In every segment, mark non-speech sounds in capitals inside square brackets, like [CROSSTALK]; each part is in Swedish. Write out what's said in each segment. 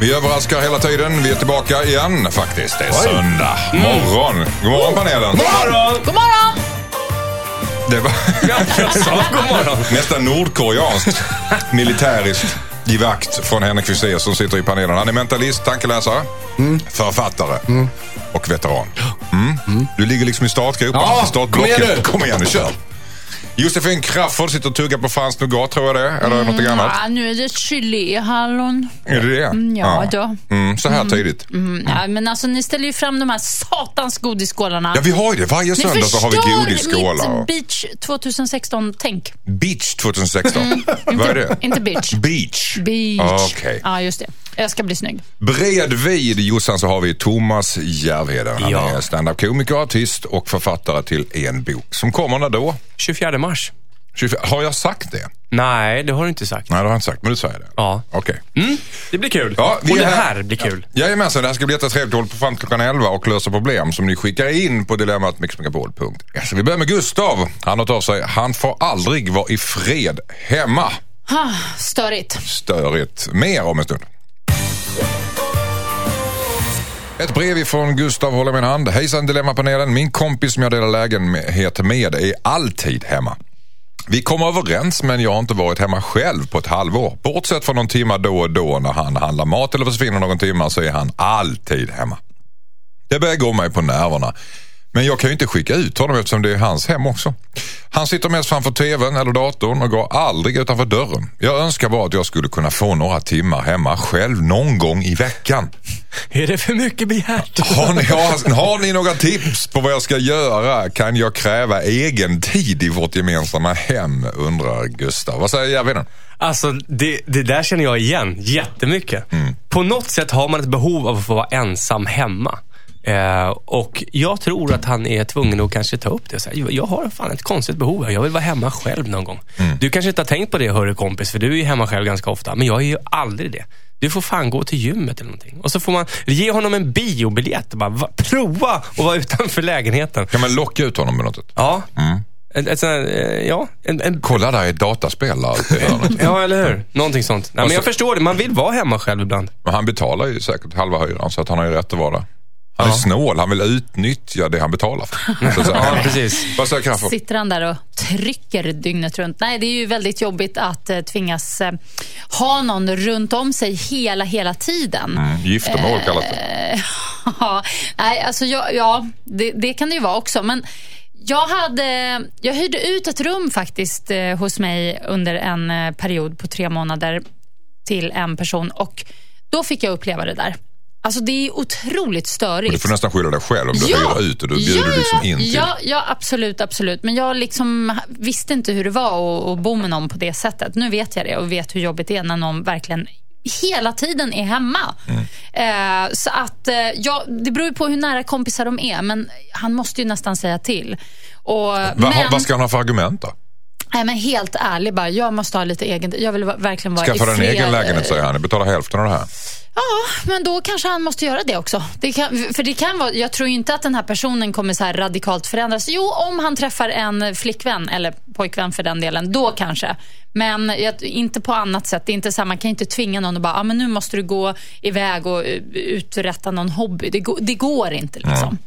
Vi överraskar hela tiden. Vi är tillbaka igen faktiskt. Det är söndag morgon. God morgon panelen. God morgon! Det var God morgon! [LAUGHS] nästan nordkoreanskt militäriskt i vakt från Henrik Fexeus som sitter i panelen. Han är mentalist, tankeläsare, författare och veteran. Mm. Du ligger liksom i startgroparna. Ja, kom igen nu. Kom igen nu, kör. Josefin Crafoord sitter och tuggar på fransk nougat tror jag det. Eller någonting annat. Ja, nu är det geléhallon. Är det det? Mm, ja, då. Mm, så här tidigt. Mm, ja, men alltså ni ställer ju fram de här satans godisskålarna. Ja, vi har ju det. Varje ni söndag så har vi godisskålar. mitt Beach 2016-tänk. Beach 2016. Vad är det? Inte beach. Beach. Beach. Okej. Ja, just det. Jag ska bli snygg. Bredvid Jossan så har vi Thomas Järvheden. Han Ja. är stand-up-komiker, artist och författare till en bok som kommer när då? 24 mars. 24 Har jag sagt det? Nej, det har du inte sagt. Nej, det har jag inte sagt, men du säger det. Ja. Okej. Mm, det blir kul. Ja, vi och är det här. här blir kul. Jajamensan, det här ska bli jättetrevligt. Vi håller på fram till klockan 11 och löser problem som ni skickar in på dilemmatmixmegapol.se. Vi börjar med Gustav. Han har tagit sig, han får aldrig vara i fred hemma. Ha, störigt. Störigt. Mer om en stund. Ett brev ifrån Gustav håller min hand. Hejsan Dilemmapanelen. Min kompis som jag delar lägenhet med är alltid hemma. Vi kom överens men jag har inte varit hemma själv på ett halvår. Bortsett från någon timma då och då när han handlar mat eller försvinner någon timma så är han alltid hemma. Det börjar gå mig på nerverna. Men jag kan ju inte skicka ut honom eftersom det är hans hem också. Han sitter mest framför tvn eller datorn och går aldrig utanför dörren. Jag önskar bara att jag skulle kunna få några timmar hemma själv någon gång i veckan. Är det för mycket begärt? Har ni, har, har ni några tips på vad jag ska göra? Kan jag kräva egen tid i vårt gemensamma hem? Undrar Gustav. Vad säger Järvheden? Alltså, det, det där känner jag igen jättemycket. På något sätt har man ett behov av att få vara ensam hemma. Eh, och jag tror att han är tvungen att kanske ta upp det. och säga, jag har fan ett konstigt behov här. Jag vill vara hemma själv någon gång. Du kanske inte har tänkt på det, hörru kompis, för du är ju hemma själv ganska ofta. Men jag är ju aldrig det. Du får fan gå till gymmet eller någonting. Och så får man ge honom en biobiljett bara va, prova att vara utanför lägenheten. Kan man locka ut honom med något? Ja. En, en, här, eh, ja, en, en, Kolla där är dataspel [LAUGHS] ja, eller hur? Någonting sånt. Nej, men så- jag förstår det. Man vill vara hemma själv ibland. Men han betalar ju säkert halva hyran så att han har ju rätt att vara där. Han är Ja. snål, han vill utnyttja det han betalar för. [LAUGHS] Så säga. Ja, precis. Vad säger Crafoord? Sitter han där och trycker dygnet runt? Nej, det är ju väldigt jobbigt att eh, tvingas eh, ha någon runt om sig hela, hela tiden. Mm, giftermål kallas det. [LAUGHS] Ja, nej, alltså jag, ja, det, det kan det ju vara också. Men jag, hade, jag hyrde ut ett rum faktiskt eh, hos mig under en eh, period på tre månader till en person och då fick jag uppleva det där. Alltså det är otroligt störigt. Du får nästan skylla dig själv om du hyr ut och du bjuder liksom in till. Ja, ja, absolut, absolut. Men jag liksom visste inte hur det var att, att bo med någon på det sättet. Nu vet jag det och vet hur jobbigt det är när någon verkligen hela tiden är hemma. Mm. Eh, så att, eh, ja, det beror ju på hur nära kompisar de är, men han måste ju nästan säga till. Och, Va, men, Vad ska han ha för argument då? Nej, men helt ärligt bara, jag måste ha lite egen Jag vill verkligen vara Skaffa i en egen lägenhet säger han. Du betalar hälften av det här. Ja, men då kanske han måste göra det också. Det kan, för det kan vara, jag tror inte att den här personen kommer så här radikalt förändras. Jo, om han träffar en flickvän, eller pojkvän för den delen, då kanske. Men jag, inte på annat sätt. Det är inte så här, man kan inte tvinga någon att bara, ah, men nu måste du gå iväg och eh, uträtta någon hobby. Det, går- det går inte liksom.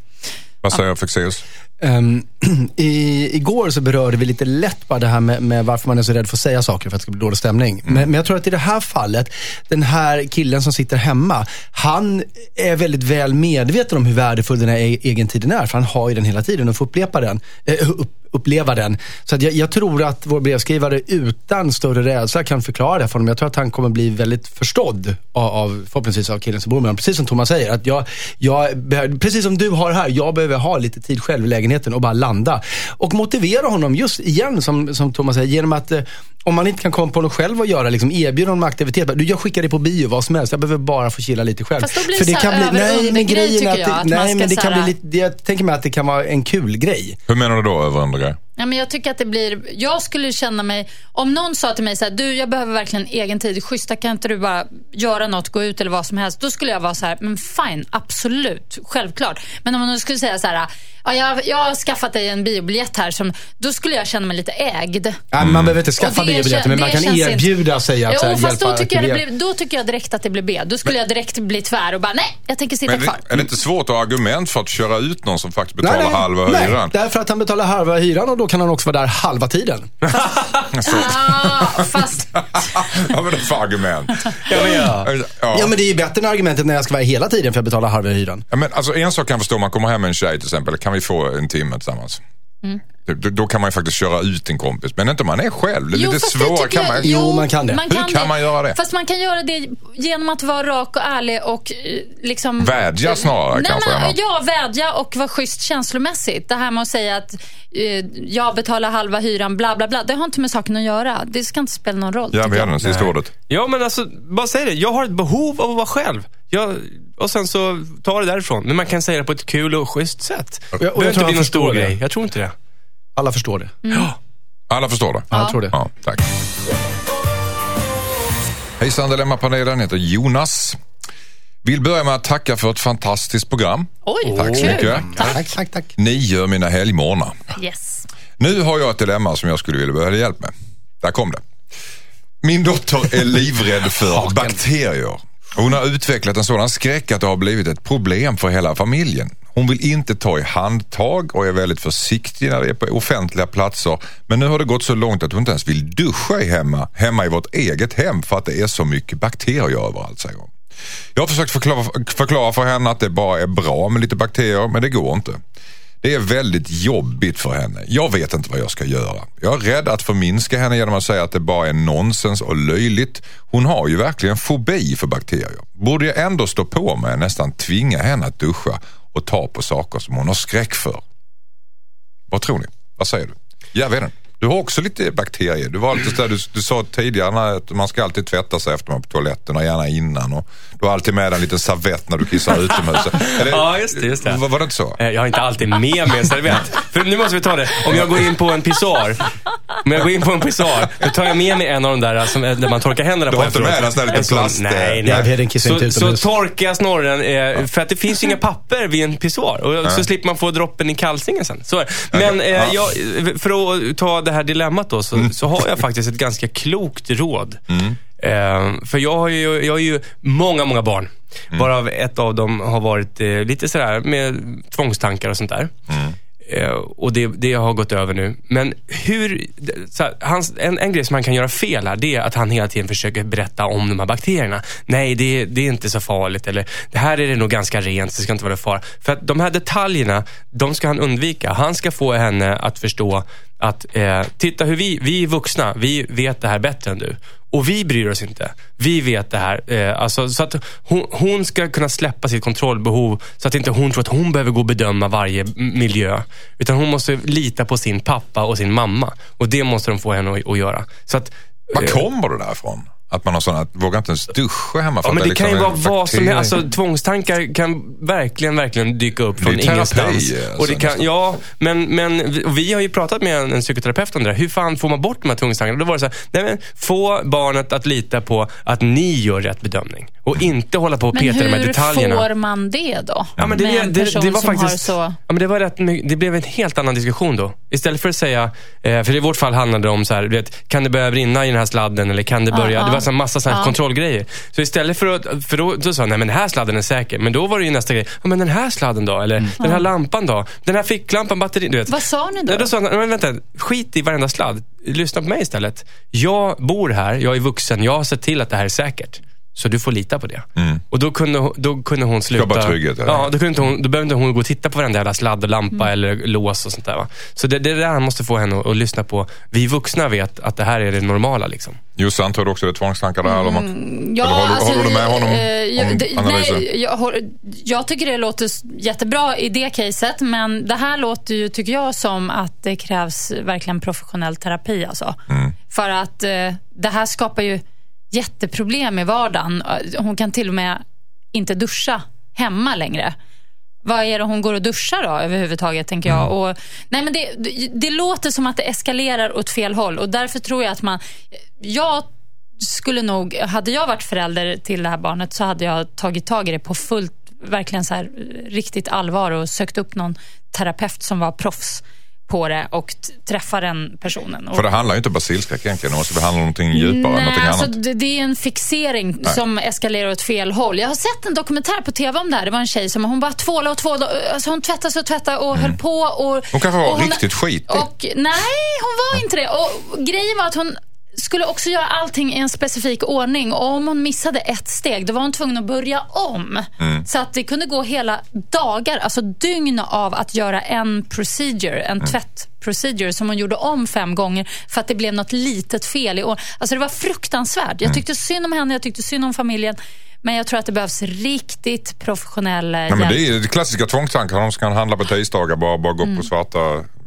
Vad säger Fexeus? Ehm, [CLEARS THROAT] i, igår så berörde vi lite lätt bara det här med, med varför man är så rädd för att säga saker för att det ska bli dålig stämning. Men, men jag tror att i det här fallet, den här killen som sitter hemma, han är väldigt väl medveten om hur värdefull den här e- egentiden är. För han har ju den hela tiden och får uppleva den. eh, upp, uppleva den. Så jag, jag tror att vår brevskrivare utan större rädsla kan förklara det för honom. Jag tror att han kommer bli väldigt förstådd av, av förhoppningsvis av killen som bor med honom. Precis som Thomas säger, att jag, jag, precis som du har här, jag behöver ha lite tid själv i lägenheten lägenheten och bara landa. Och motivera honom, just igen som, som Thomas säger, genom att eh, om man inte kan komma på något själv att göra, liksom, erbjuda honom aktivitet. Du, jag skickar dig på bio, vad som helst. Jag behöver bara få chilla lite själv. Fast då blir det så här över-under-grej, tycker jag, att nej, man ska men det kan här- bli lite, jag tänker mig att det kan vara en kul grej. Hur menar du då över andra grejer? Ja, men jag tycker att det blir, jag skulle känna mig, om någon sa till mig så här, du jag behöver verkligen egen tid, schyssta kan inte du bara göra något, gå ut eller vad som helst. Då skulle jag vara så här, men fine, absolut, självklart. Men om någon skulle säga så här, ja, jag, jag har skaffat dig en biobiljett här, som, då skulle jag känna mig lite ägd. Ja, Man behöver inte skaffa biobiljetter, men man kan inte- erbjuda sig att här, Jo, fast då hjälpa tycker, jag det blir, då tycker jag direkt att det blir B. Då skulle jag direkt bli tvär och bara, nej, jag tänker sitta Men kvar. det, är det inte svårt att ha argument för att köra ut någon som faktiskt betalar halva nej, hyran? därför att han betalar halva hyran och då kan han också vara där halva tiden. [LAUGHS] Ah, fast, Vad är det för argument? Ja, men ja. Ja. Ja, men det är ju bättre än argumentet när jag ska vara hela tiden för att betala halva hyran. Ja, men alltså en sak kan jag förstå, om man kommer hem med en tjej till exempel, kan vi få en timme tillsammans? Mm. Då, då kan man ju faktiskt köra ut en kompis, men inte om man är själv. Det är lite det svårt. tycker Kan man... Jo, man kan det. Hur kan man göra det? Fast man kan göra det genom att vara rak och ärlig och eh, liksom... Vädja snarare Nej, kanske, Men, Emma. ja, vädja och vara schysst känslomässigt. Det här med att säga att eh, jag betalar halva hyran, bla bla bla. Det har inte med saken att göra. Det ska inte spela någon roll. Ja, vi jag. hade den sista ordet. Ja, men alltså, bara säg det. Jag har ett behov av att vara själv. Jag, och sen så ta det därifrån. Men man kan säga det på ett kul och schysst sätt. jag Det tror behöver inte bli någon stor det. grej. Jag tror inte det. Alla förstår det. Alla förstår det? Ja, jag tror det. Ja, tack. Hejsan Dilemmapanelen, heter Jonas. Vill börja med att tacka för ett fantastiskt program. Oj, Tack så mycket. Tack, tack, tack. Ni gör mina helgmorgnar. Yes. Nu har jag ett dilemma som jag skulle vilja behöva hjälp med. Där kom det. Min dotter är livrädd för bakterier. Hon har utvecklat en sådan skräck att det har blivit ett problem för hela familjen. Hon vill inte ta i handtag och är väldigt försiktig när det är på offentliga platser. Men nu har det gått så långt att hon inte ens vill duscha i hemma, hemma i vårt eget hem för att det är så mycket bakterier överallt, säger hon. Jag har försökt förklara, förklara för henne att det bara är bra med lite bakterier, men det går inte. Det är väldigt jobbigt för henne. Jag vet inte vad jag ska göra. Jag är rädd att förminska henne genom att säga att det bara är nonsens och löjligt. Hon har ju verkligen fobi för bakterier. Borde jag ändå stå på mig och nästan tvinga henne att duscha och ta på saker som hon har skräck för? Vad tror ni? Vad säger du? Jag vet inte. Du har också lite bakterier. Du, var så där, du, du sa tidigare att man ska alltid tvätta sig efter man är på toaletten och gärna innan. Och du har alltid med dig en liten servett när du kissar utomhus. Det- [LAUGHS] Ja, just det, just det. Var, var det inte så? Eh, Jag har inte alltid med mig en servett. För nu måste vi ta det. Om jag går in på en pissoar. Om jag går in på en pissoar, då tar jag med mig en av de där som, där man torkar händerna Du på har inte med dig en sån här liten plast- Nej, Nej, nej. Så, inte så torkar jag snorren, eh, för att det finns ju inga papper vid en pissoar. Och så slipper man få droppen i kalsingen sen. Så är det. Men eh, jag, för att ta det här dilemmat då, så, så har jag faktiskt ett ganska klokt råd. Eh, för jag har, ju, jag har ju många, många barn. Varav ett av dem har varit eh, lite sådär med tvångstankar och sånt där. Eh, och det, det har gått över nu. Men hur, så här, hans, en, en grej som han kan göra fel här, det är att han hela tiden försöker berätta om de här bakterierna. Nej, det, det är inte så farligt. Eller, det här är det nog ganska rent, det ska inte vara fara. För att de här detaljerna, de ska han undvika. Han ska få henne att förstå att, eh, titta hur vi, vi är vuxna, vi vet det här bättre än du. Och vi bryr oss inte. Vi vet det här. Eh, alltså, så att hon, hon ska kunna släppa sitt kontrollbehov så att inte hon tror att hon behöver gå och bedöma varje miljö. Utan hon måste lita på sin pappa och sin mamma. Och det måste de få henne att, att göra. Så att, Var eh, kommer det därifrån? Att man har sådana, att vågar inte ens duscha hemma Ja, att men det liksom kan ju vara vad som helst. Alltså, tvångstankar kan verkligen, verkligen dyka upp Det är från terapi, ingenstans. alltså, och det kan, nästan. ja, men, men vi- har ju pratat med en, en psykoterapeut om det där. Hur fan får man bort de här tvångstankarna? Då var det så här, nej men, få barnet att lita på att ni gör rätt bedömning. Och inte hålla på och Men peta i de här hur detaljerna. får man det då? Ja, men det, med en det, person det var som faktiskt, har så... ja, men det, var rätt, det blev en helt annan diskussion då. Istället för att säga, eh, för i vårt fall handlade det om så här, du vet, kan det börja brinna i den här sladden eller kan det Ja, börja, ja. det var en massa här Ja. kontrollgrejer. Så istället för att, för då, då sa jag, nej men den här sladden är säker. Men då var det ju nästa grej, ja men den här sladden då? Eller den här lampan då? Den här ficklampan, batterin, du vet. Vad sa ni då? Ja, då sa han, men vänta, skit i varenda sladd. Lyssna på mig istället. Jag bor här, jag är vuxen, jag har sett till att det här är säkert. Så du får lita på det. Och då kunde, då kunde hon sluta... Skapa trygghet, eller? Ja, då, kunde inte hon, då behövde hon gå och titta på varenda jävla sladd och lampa eller lås och sånt där. Va? Så det, det är det han måste få henne att, att lyssna på. Vi vuxna vet att det här är det normala. Liksom. Jossan, tror du också det är tvångstankar där? Eller något? Ja, Eller håller- alltså, håller du med honom eh, jag- om det- analysen? nej, jag, jag tycker det låter jättebra i det caset, men det här låter ju, tycker jag, som att det krävs verkligen professionell terapi. Alltså. Mm. För att eh, det här skapar ju jätteproblem i vardagen. Hon kan till och med inte duscha hemma längre. Vad är det hon går och duschar då överhuvudtaget, tänker jag. Mm. Och, nej, men det, det, det låter som att det eskalerar åt fel håll och därför tror jag att man... Jag skulle nog, hade jag varit förälder till det här barnet så hade jag tagit tag i det på fullt, verkligen så här, riktigt allvar och sökt upp någon terapeut som var proffs på det och träffa den personen. För det handlar ju inte om basilskräck egentligen. Det måste behandla någonting djupare, Nej, någonting alltså, annat. det, är en fixering som eskalerar åt fel håll. Jag har sett en dokumentär på tv om det här. Det var en tjej som hon bara tvålade och tvålade. Alltså hon tvättade och tvättade och höll på. Och, Mm. Hon kanske var och riktigt skitig. Och, nej, hon var inte det. Och grejen var att hon skulle också göra allting i en specifik ordning. Och om hon missade ett steg, då var hon tvungen att börja om. Mm. Så att det kunde gå hela dagar, alltså dygn av att göra en procedure, en Mm. tvättprocedure som hon gjorde om fem gånger för att det blev något litet fel i år. Alltså det var fruktansvärt. Mm. Jag tyckte synd om henne, jag tyckte synd om familjen. Men jag tror att det behövs riktigt professionell eh, Nej, men hjälp. det är klassiska tvångstankar. De ska handla på tisdagar, bara, bara gå upp på svarta...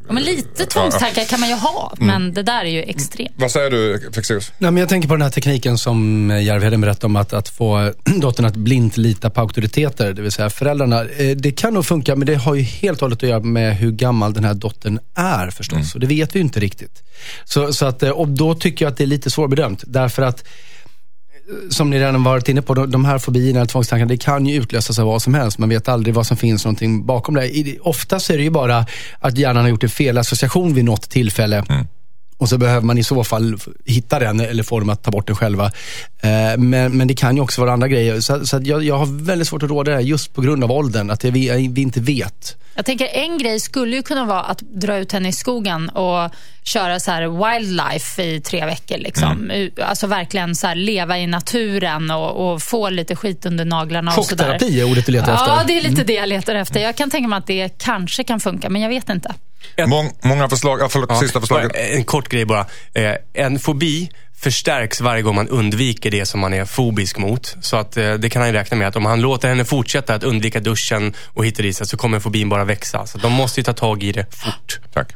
Ja, men lite tvångstankar kan man ju ha, Mm. men det där är ju extremt. Vad säger du, Fexeus? Nej, men jag tänker på den här tekniken som eh, Järvheden berättade om, att, att få [CLEARS THROAT] dottern att blint lita på auktoriteter, det vill säga föräldrarna. Eh, Det kan nog funka, men det har ju helt och hållet att göra med hur gammal den här dottern är förstås. Och det vet vi ju inte riktigt. Så, så att, eh, och då tycker jag att det är lite svårbedömt. Därför att, som ni redan varit inne på, de- här fobierna, eller tvångstankarna, det kan ju utlösas av vad som helst. Man vet aldrig vad som finns någonting bakom det. Oftast är det ju bara att hjärnan har gjort en felassociation vid något tillfälle. Och så behöver man i så fall hitta den eller få dem att ta bort den själva. Eh, men, men det kan ju också vara andra grejer. Så, så jag, jag har väldigt svårt att råda det här just på grund av åldern. Att vi, vi inte vet. Jag tänker en grej skulle ju kunna vara att dra ut henne i skogen och köra så här wildlife i tre veckor. Liksom. U- Alltså verkligen så här leva i naturen och, och få lite skit under naglarna. och sådär. Chockterapi är ordet du letar efter. Ja, det är lite det jag letar efter. Jag kan tänka mig att det kanske kan funka, men jag vet inte. Mång, många förslag. Ja, förlåt, sista förslaget. En kort grej bara. Eh, En fobi förstärks varje gång man undviker det som man är fobisk mot. Så att eh, det kan han ju räkna med att om han låter henne fortsätta att undvika duschen och hit och dit så kommer fobin bara växa. Så de måste ju ta tag i det fort. Tack.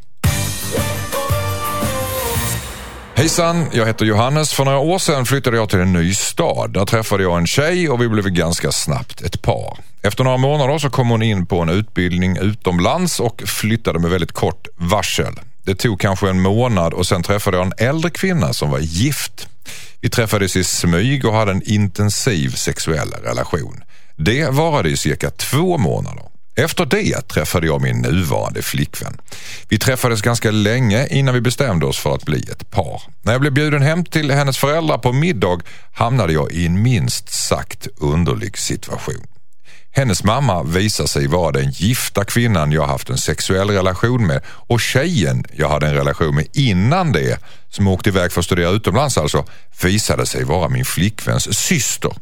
Hejsan, jag heter Johannes. För några år sedan flyttade jag till en ny stad. Där träffade jag en tjej och vi blev ganska snabbt ett par. Efter några månader så kom hon in på en utbildning utomlands och flyttade med väldigt kort varsel. Det tog kanske en månad och sen träffade jag en äldre kvinna som var gift. Vi träffades i smyg och hade en intensiv sexuell relation. Det varade i cirka två månader. Efter det träffade jag min nuvarande flickvän. Vi träffades ganska länge innan vi bestämde oss för att bli ett par. När jag blev bjuden hem till hennes föräldrar på middag hamnade jag i en minst sagt underlig situation. Hennes mamma visar sig vara den gifta kvinnan jag haft en sexuell relation med och tjejen jag hade en relation med innan det, som åkte iväg för att studera utomlands alltså, visade sig vara min flickväns syster.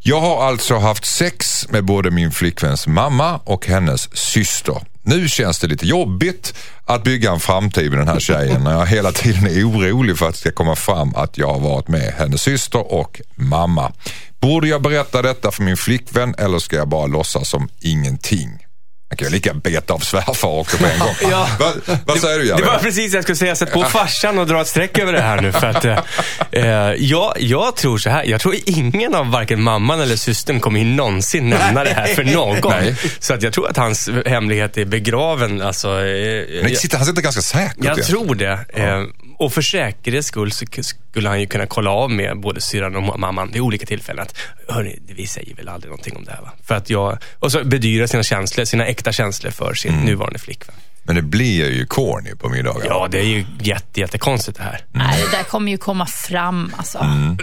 Jag har alltså haft sex med både min flickväns mamma och hennes syster. Nu känns det lite jobbigt att bygga en framtid med den här tjejen när jag hela tiden är orolig för att det ska komma fram att jag har varit med hennes syster och mamma. Borde jag berätta detta för min flickvän eller ska jag bara låtsas som ingenting? Jag kan ju lika beta av svärfar också på en gång. [LAUGHS] Ja. vad, säger du Det Jerry? var precis det jag skulle säga. Sätt på farsan och dra ett streck över det här nu. För att, eh, eh, jag, jag tror så här. Jag tror ingen av varken mamman eller systern kommer ju någonsin nämna det här för någon. Nej. Så att jag tror att hans hemlighet är begraven. Alltså, eh, jag, sitter, han sitter ganska säkert. jag ja. tror det. Eh, och för säkerhets skull så skulle han ju kunna kolla av med både syrran och mamman vid olika tillfällen. Att, Hörni, vi säger väl aldrig någonting om det här va? För att jag, och så bedyra sina känslor, sina äkta känslor för sin Mm. nuvarande flickvän. Men det blir ju corny på middagar. Ja, det är ju jätte, jättekonstigt det här. Nej, det där kommer ju komma fram. Alltså. Mm.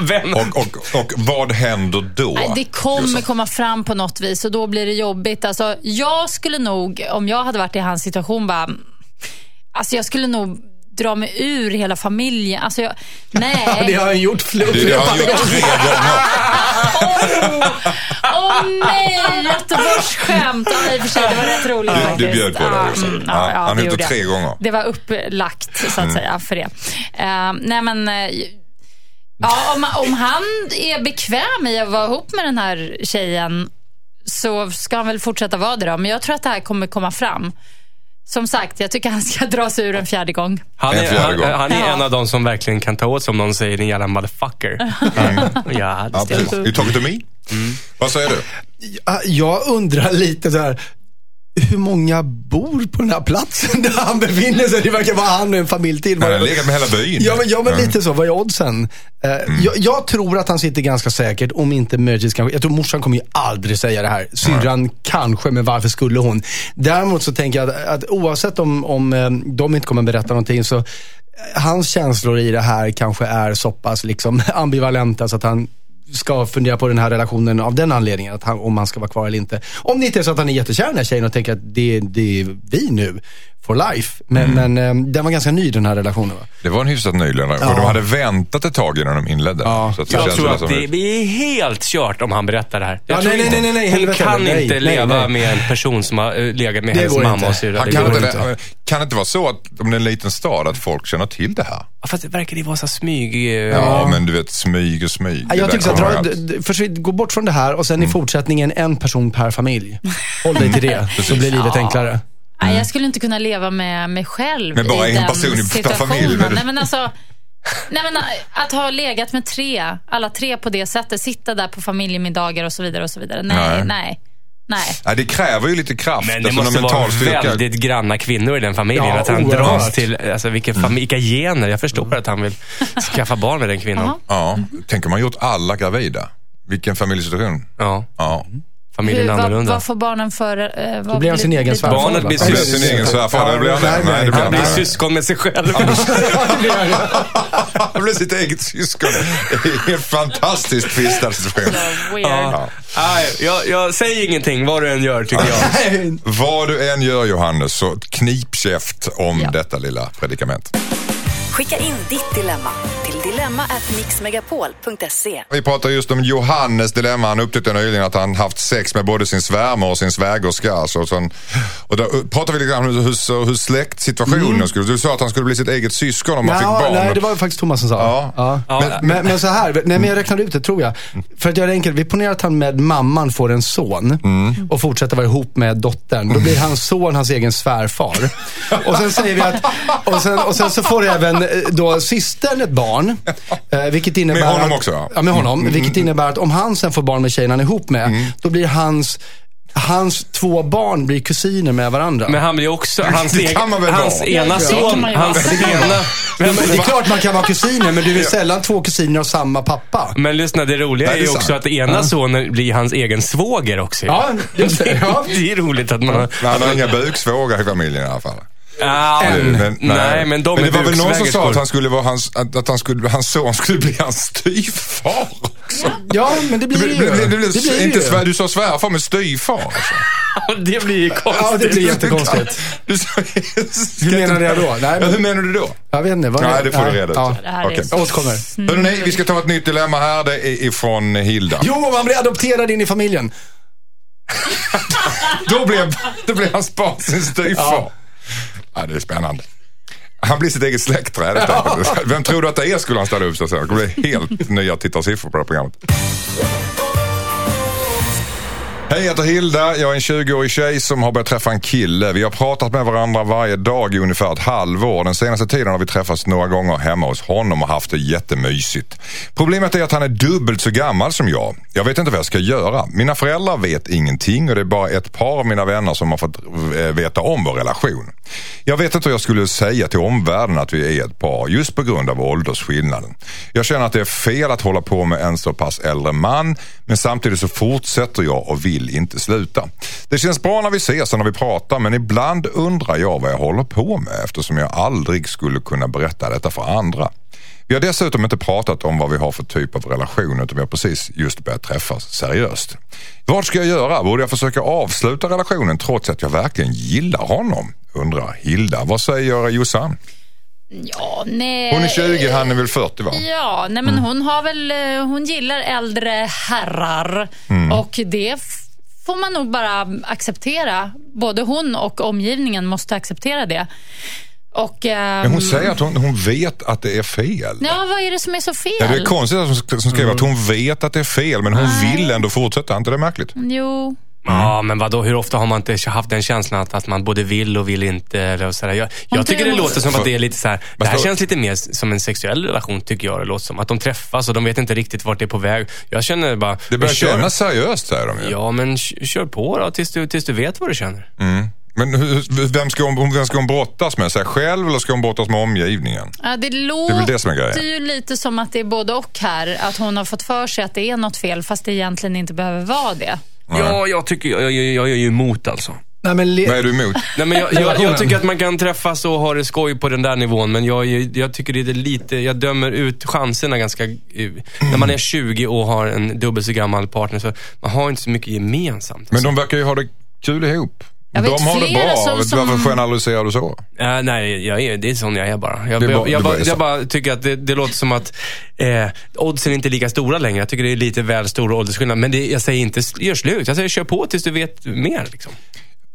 [LAUGHS] Vem? Och, och, och vad händer då? Nej, det kommer komma fram på något vis och då blir det jobbigt. Alltså, jag skulle nog, om jag hade varit i hans situation, bara, alltså jag skulle nog dra mig ur hela familjen. Alltså jag, nej. [LAUGHS] Det har han gjort fler Det, det har han gjort tre gånger. Åh nej, Göteborgsskämt. Ja, i och för sig, det var rätt roligt Du- faktiskt. du bjöd på det också. mm, Ja, Ja, ja, han har gjort det tre jag. gånger. Det var upplagt, så att Mm. säga, för det. Eh, nej, men... eh, Ja, om, om han är bekväm i att vara ihop med den här tjejen så ska han väl fortsätta vara det då. Men jag tror att det här kommer komma fram. Som sagt, jag tycker han ska [LAUGHS] dra sig ur en fjärde gång. Han En är, fjärde han, gång. han är Ja. en av de som verkligen kan ta åt sig om någon säger din jävla motherfucker. [LAUGHS] Ja, det Ja. You talking to me? Vad säger du? Ja, Jag undrar lite så här. Hur många bor på den här platsen där han befinner sig? Det verkar vara han och en familj till. Han har legat med hela byn. Ja men, ja, men Mm. lite så. Vad är oddsen? Eh, jag, jag tror att han sitter ganska säkert, om inte möjligtvis kanske. Jag tror morsan kommer ju aldrig säga det här. Syrran kanske, men varför skulle hon? Däremot så tänker jag att, att oavsett om, om eh, de inte kommer berätta någonting så eh, hans känslor i det här kanske är så pass liksom [LAUGHS] ambivalenta så att han ska fundera på den här relationen av den anledningen, att han, om han ska vara kvar eller inte. Om det inte är så att han är jättekär i den här tjejen och tänker att det, det är vi nu, for life. Men, men eh, den var ganska ny den här relationen va? Det var en hyfsat ny relation. Ja. Och de hade väntat ett tag innan de inledde. Ja. Så att det Jag känns tror att det ett- blir helt kört om han berättar det här. Jag Ja, tror nej, nej, nej, nej, Hon kan nej, inte nej, leva nej. med en person som har eh, legat med Det hennes mamma inte. och syrra. Kan, inte, det, kan det inte vara så att om det är en liten stad att folk känner till det här? Ja, Fast det verkar det vara så smyg... eh, Ja, men du vet smyg och smyg. Ja, Jag tycker kommer dra, d- försvinn- gå bort från det här och sen i fortsättningen en person per familj. Håll dig till det, [LAUGHS] så blir livet enklare. Nej, jag skulle inte kunna leva med mig själv Men bara i en den person i- situationen. familj, men- Nej, men alltså, [LAUGHS] nej, men att ha legat med tre, alla tre på det sättet, sitta där på familjemiddagar och så vidare. och så vidare. Nej, Nej. nej, nej. Nej, det kräver ju lite kraft. Men det alltså, måste någon vara mental styrka. väldigt granna kvinnor i den familjen. Ja, att han oerhört. dras till, alltså vilken familj, vilka gener. Jag förstår att han vill [LAUGHS] skaffa barn med den kvinnan. Jaha. Ja, tänk om man gjort alla gravida. Vilken familjesituation. Ja, Ja. Familjen Hur, vad, annorlunda. vad får barnen för... Eh, vad Då blir han sin egen svärfar. Barnet blir Han blir sys- sin egen svärfar. Det blir han nej, inte. Nej, det blir Han blir syskon med sig själv. [LAUGHS] Han blir sitt eget syskon. Det är en fantastiskt situation. Weird. Ja. Nej, jag, jag säger ingenting vad du än gör tycker jag. Vad du än gör Johannes, så knip käft om Ja. detta lilla predikament. Skicka in ditt dilemma till dilemma@mixmegapol.se. Vi pratar just om Johannes dilemma. Han upptäckte nyligen att han haft sex med både sin svärmor och sin svägerska. Alltså, sen, och då pratade vi lite grann om hur, hur, hur släktsituationen skulle... Du sa att han skulle bli sitt eget syskon om han fick Ja, barn. nej, det var faktiskt Thomas som sa. Ja. Ja. Ja. Men, men, men så här, nej, men jag räknade ut det tror jag. För att göra det enkelt, vi ponerar att han med mamman får en son och fortsätter vara ihop med dottern. Då blir hans son hans egen svärfar. och sen säger vi att, och sen, och sen så får även eh, då systern ett barn. Eh, vilket innebär Med honom att, också, ja. Ja, med honom. Vilket innebär att om han sen får barn med tjejen han är ihop med, då blir hans Hans två barn blir kusiner med varandra. Men han blir också, hans, Det egen, kan man väl hans ena son, hans ena... Ja, men det är klart man kan vara kusiner, men du är sällan två kusiner av samma pappa. Men lyssna, det roliga Nej, är det är ju också att ena sonen blir hans egen svåger också. Ja, just det. [LAUGHS] Ja. Det är roligt att man. Men han har inga buksvågar i familjen i alla fall. Ah, Men, nej, men de men är det var väl någon som sa att, han skulle vara hans, att, att han skulle, hans son skulle bli hans styvfar också. Ja, men det blir Det det blir, ju. det blir, Det blir inte ju. svär, du sa svärfar men styvfar. Alltså. [LAUGHS] Det blir ju konstigt. Ja, det blir jättekonstigt. [LAUGHS] Du sa, Hur menade jag då? Nej, ja, men- hur menar du då? Jag vet inte. Vad Nej, det får du reda ut. Ja. Det är Okej. så- Jag återkommer. Hörrni, vi ska ta ett nytt dilemma här. Det är ifrån Hilda. Jo, man blir adopterad in i familjen. [LAUGHS] Då blev, då blev hans barn sin styvfar. Ja. Det är spännande. Han blir sitt eget släktträd enkelt. Vem tror du att det är skulle han ställa upp sig sen? Det kommer bli helt nya tittarsiffror på det här programmet. Hej, jag heter Hilda. Jag är en 20-årig tjej som har börjat träffa en kille. Vi har pratat med varandra varje dag i ungefär ett halvår. Den senaste tiden har vi träffats några gånger hemma hos honom och haft det jättemysigt. Problemet är att han är dubbelt så gammal som jag. Jag vet inte vad jag ska göra. Mina föräldrar vet ingenting och det är bara ett par av mina vänner som har fått eh, veta om vår relation. Jag vet inte hur jag skulle säga till omvärlden att vi är ett par just på grund av åldersskillnaden. Jag känner att det är fel att hålla på med en så pass äldre man men samtidigt så fortsätter jag och vill inte sluta. Det känns bra när vi ses och när vi pratar men ibland undrar jag vad jag håller på med eftersom jag aldrig skulle kunna berätta detta för andra. Vi har dessutom inte pratat om vad vi har för typ av relation utan vi har precis just börjat träffas seriöst. Vad ska jag göra? Borde jag försöka avsluta relationen trots att jag verkligen gillar honom? Undrar Hilda. Vad säger Jossan? Ja, nej. Hon är 20, han är väl 40 va? Ja, nej men hon har väl, eh, hon gillar äldre herrar Mm. och det får man nog bara acceptera. Både hon och omgivningen måste acceptera det. Och, Men ehm, hon säger att hon, hon vet att det är fel. Ja, vad är det som är så fel? Ja, det är konstigt att hon som skriver att hon vet att det är fel men hon vill ändå fortsätta. Är inte det märkligt? Jo, Ja, men vadå, hur ofta har man inte haft den känslan att, att man både vill och vill inte? Eller sådär. Jag, jag tycker det låter som att det är lite så här, det här känns lite mer som en sexuell relation tycker jag det låter som. Att de träffas och de vet inte riktigt vart det är på väg. Jag känner bara... Det börjar kännas seriöst säger de ju. Ja, men kör på då tills du, tills du vet vad du känner. Men hur, vem, ska hon, vem ska hon brottas med? Sig själv eller ska hon brottas med omgivningen? ja, det Det är låter det som är grejen. ju lite som att det är både och här. Att hon har fått för sig att det är något fel fast det egentligen inte behöver vara det. Ja, jag tycker, jag, jag, jag är ju emot alltså. Nej, men le- Vad är du emot? Nej, men jag, jag, jag tycker att man kan träffas och ha det skoj på den där nivån, men jag, jag, jag tycker det är lite, jag dömer ut chanserna ganska... eh, När man är 20 och har en dubbelt så gammal partner, så man har inte så mycket gemensamt. Men de verkar ju ha det kul ihop. Jag vet de har det bra. som- som- Varför generaliserar du så? Äh, nej, jag är, det är sån jag är bara. Jag, är bara- jag, jag, bara jag bara tycker att det, det låter som att eh, oddsen är inte lika stora längre. Jag tycker det är lite väl stora åldersskillnad. Men det, jag säger inte gör slut. Jag säger kör på tills du vet mer. Liksom.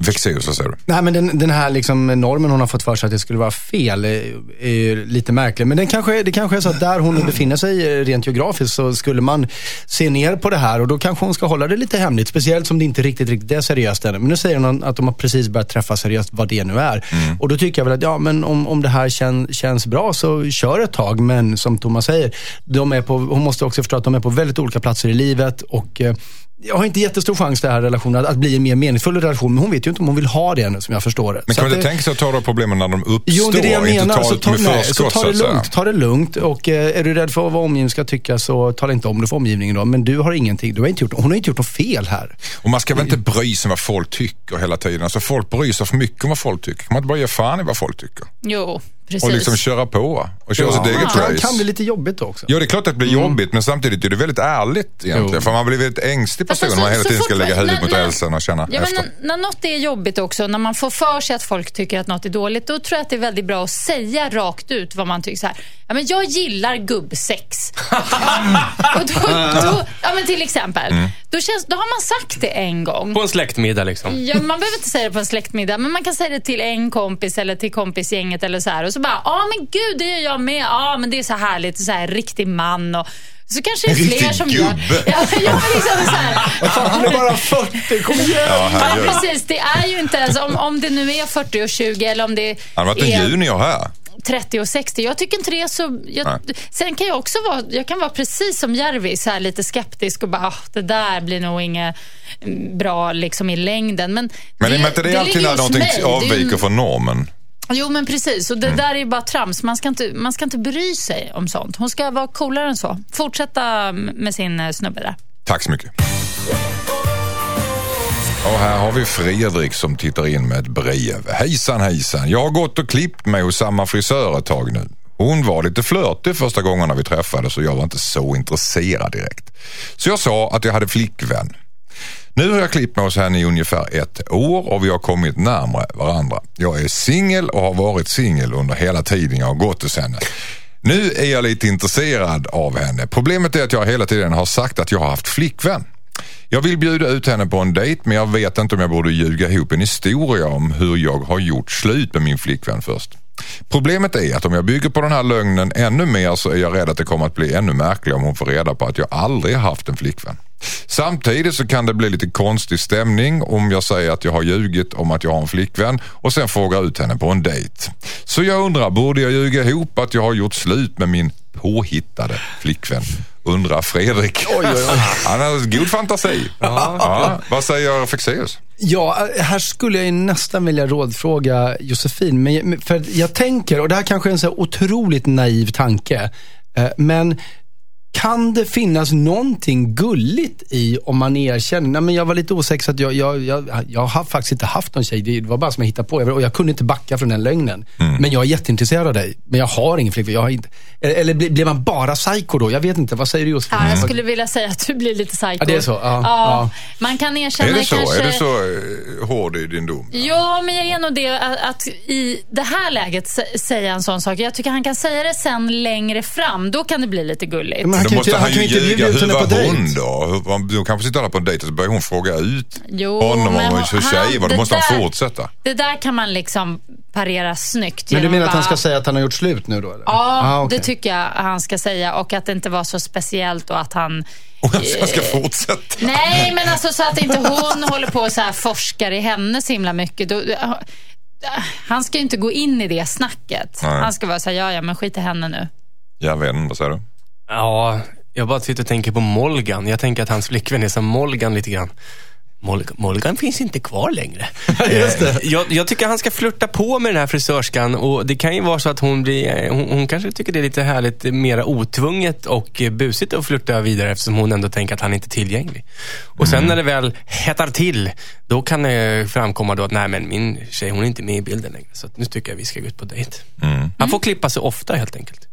Vexeus, vad säger du? Nej, men den, den här liksom normen hon har fått för sig att det skulle vara fel är, är ju lite märklig. Men den kanske, det kanske är så att där hon befinner sig eh, rent geografiskt så skulle man se ner på det här och då kanske hon ska hålla det lite hemligt. Speciellt som det inte riktigt, riktigt är seriöst än. Men nu säger hon att de har precis börjat träffa seriöst, vad det nu är. Och då tycker jag väl att ja, men om, om det här kän, känns bra så kör ett tag. Men som Thomas säger, de är på, hon måste också förstå att de är på väldigt olika platser i livet. och eh, jag har inte jättestor chans den här relationen att, att bli en mer meningsfull relation. Men hon vet ju inte om hon vill ha det ännu som jag förstår det. Men Så kan du att inte det- tänka sig att ta de problemen när de uppstår? Jo, det är det jag inte menar. ta Så det ta, med nej, så ta det lugnt. Ta det lugnt. Och eh, är du rädd för vad omgivningen ska tycka så tala inte om det för omgivningen då. Men du har ingenting. Du har inte gjort, hon har inte gjort något fel här. Och man ska väl inte bry sig om vad folk tycker hela tiden. Alltså folk bryr sig för mycket om vad folk tycker. Kan man inte bara ge fan i vad folk tycker? Jo, precis. Och liksom köra på och köra sitt eget Det race. kan bli lite jobbigt också. Ja, det är klart att det blir jobbigt, men samtidigt är det väldigt ärligt egentligen. Jo. För man blir väldigt ängslig person alltså, om man hela tiden ska lägga huvudet när- mot rälsen och känna Ja, men efter. när, när något är jobbigt också, när man får för sig att folk tycker att något är dåligt, då tror jag att det är väldigt bra att säga rakt ut vad man tycker. Så här, ja, men jag gillar gubbsex. [LAUGHS] och då, då, ja, men till exempel, Mm. Då, känns, då har man sagt det en gång. På en släktmiddag liksom. Ja, man behöver inte säga det på en släktmiddag, men man kan säga det till en kompis eller till kompisgänget eller så här. Och så bara, ja men gud, det gör jag med. Ja, men det är så härligt, så här riktig man. Och, så kanske det är fler riktig som gör... gubbe. [LAUGHS] Ja, ja, men liksom så här. Han är bara 40, kom igen! Ja, Ja, precis. Det är ju inte ens, om, om det nu är 40 och 20 eller om det Han har varit en är junior här. 30 och 60. Jag tycker inte det är så... Jag, sen kan jag också vara, jag kan vara precis som Järvi, så här lite skeptisk och bara, ah, det där blir nog inget mm, bra liksom i längden. Men, Men det, är inte det alltid ligger när hos någonting mig. Det är avviker från normen? Jo, men precis. Och det där är ju bara trams. Man ska, inte, man ska inte bry sig om sånt. Hon ska vara coolare än så. Fortsätta med sin eh, snubbe där. Tack så mycket. Och här har vi Fredrik som tittar in med ett brev. Hejsan hejsan, jag har gått och klippt mig hos samma frisör ett tag nu. Hon var lite flörtig första gångerna vi träffades och jag var inte så intresserad direkt. Så jag sa att jag hade flickvän. Nu har jag klippt mig hos henne i ungefär ett år och vi har kommit närmare varandra. Jag är singel och har varit singel under hela tiden jag har gått hos henne. Nu är jag lite intresserad av henne. Problemet är att jag hela tiden har sagt att jag har haft flickvän. Jag vill bjuda ut henne på en dejt men jag vet inte om jag borde ljuga ihop en historia om hur jag har gjort slut med min flickvän först. Problemet är att om jag bygger på den här lögnen ännu mer så är jag rädd att det kommer att bli ännu märkligare om hon får reda på att jag aldrig haft en flickvän. Samtidigt så kan det bli lite konstig stämning om jag säger att jag har ljugit om att jag har en flickvän och sen frågar ut henne på en dejt. Så jag undrar, borde jag ljuga ihop att jag har gjort slut med min påhittade flickvän? Undrar Fredrik. [LAUGHS] Han har god fantasi. Ja. Vad säger Fexeus? Ja, här skulle jag nästan vilja rådfråga Josefin. Men, för jag tänker, och det här kanske är en så otroligt naiv tanke, eh, men kan det finnas någonting gulligt i om man erkänner, nej men jag var lite osäker så att jag, jag, jag, jag har faktiskt inte haft någon tjej. Det var bara som jag hittade på. Och jag kunde inte backa från den lögnen. Men jag är jätteintresserad av dig. Men jag har ingen flickvän. Jag har inte, eller blir blir man bara psycho då? Jag vet inte. Vad säger du Josefin? Ja, jag skulle vilja säga att du blir lite psycho. Ja, det är så? Ja, Ja. ja. Man kan erkänna Är det så? kanske... Är det så eh, hård i din dom? Ja, men jag är nog det att, att i det här läget sä- säga en sån sak. Jag tycker han kan säga det sen längre fram. Då kan det bli lite gulligt. Men han Då kan måste inte- han ju ju inte ljuga. Hur var på dejt. hon då? De kanske sitter där på en dejt och så börjar hon fråga ut Jo, honom om hur han- tjejer var. Då måste han fortsätta. Det där kan man liksom parera snyggt. Men du menar att han bara- ska säga att han har gjort slut nu då? Eller? Ja, Ah, okej. det tycker jag han ska säga. Och att det inte var så speciellt och att han... [LAUGHS] Och han ska- ska fortsätta. Nej, men alltså så att inte hon håller på och så här forskar i henne så himla mycket. Då, han ska ju inte gå in i det snacket. Nej. Han ska vara så här, ja, ja, men skit i henne nu. Jag vet inte, vad säger du? Ja, jag bara sitter och tänker på Molgan. Jag tänker att hans flickvän är som Molgan lite grann. Molgan, Molgan finns inte kvar längre. [LAUGHS] Just det. Eh, Jag, jag tycker han ska flirta på med den här frisörskan och det kan ju vara så att hon blir, eh, hon, hon kanske tycker det är lite härligt, eh, mera otvunget och busigt att flirta vidare eftersom hon ändå tänker att han inte är tillgänglig. Och sen när det väl hettar till, då kan det framkomma då att nej men min tjej hon är inte med i bilden längre. Så att nu tycker jag vi ska gå ut på dejt. Han får klippa sig ofta helt enkelt.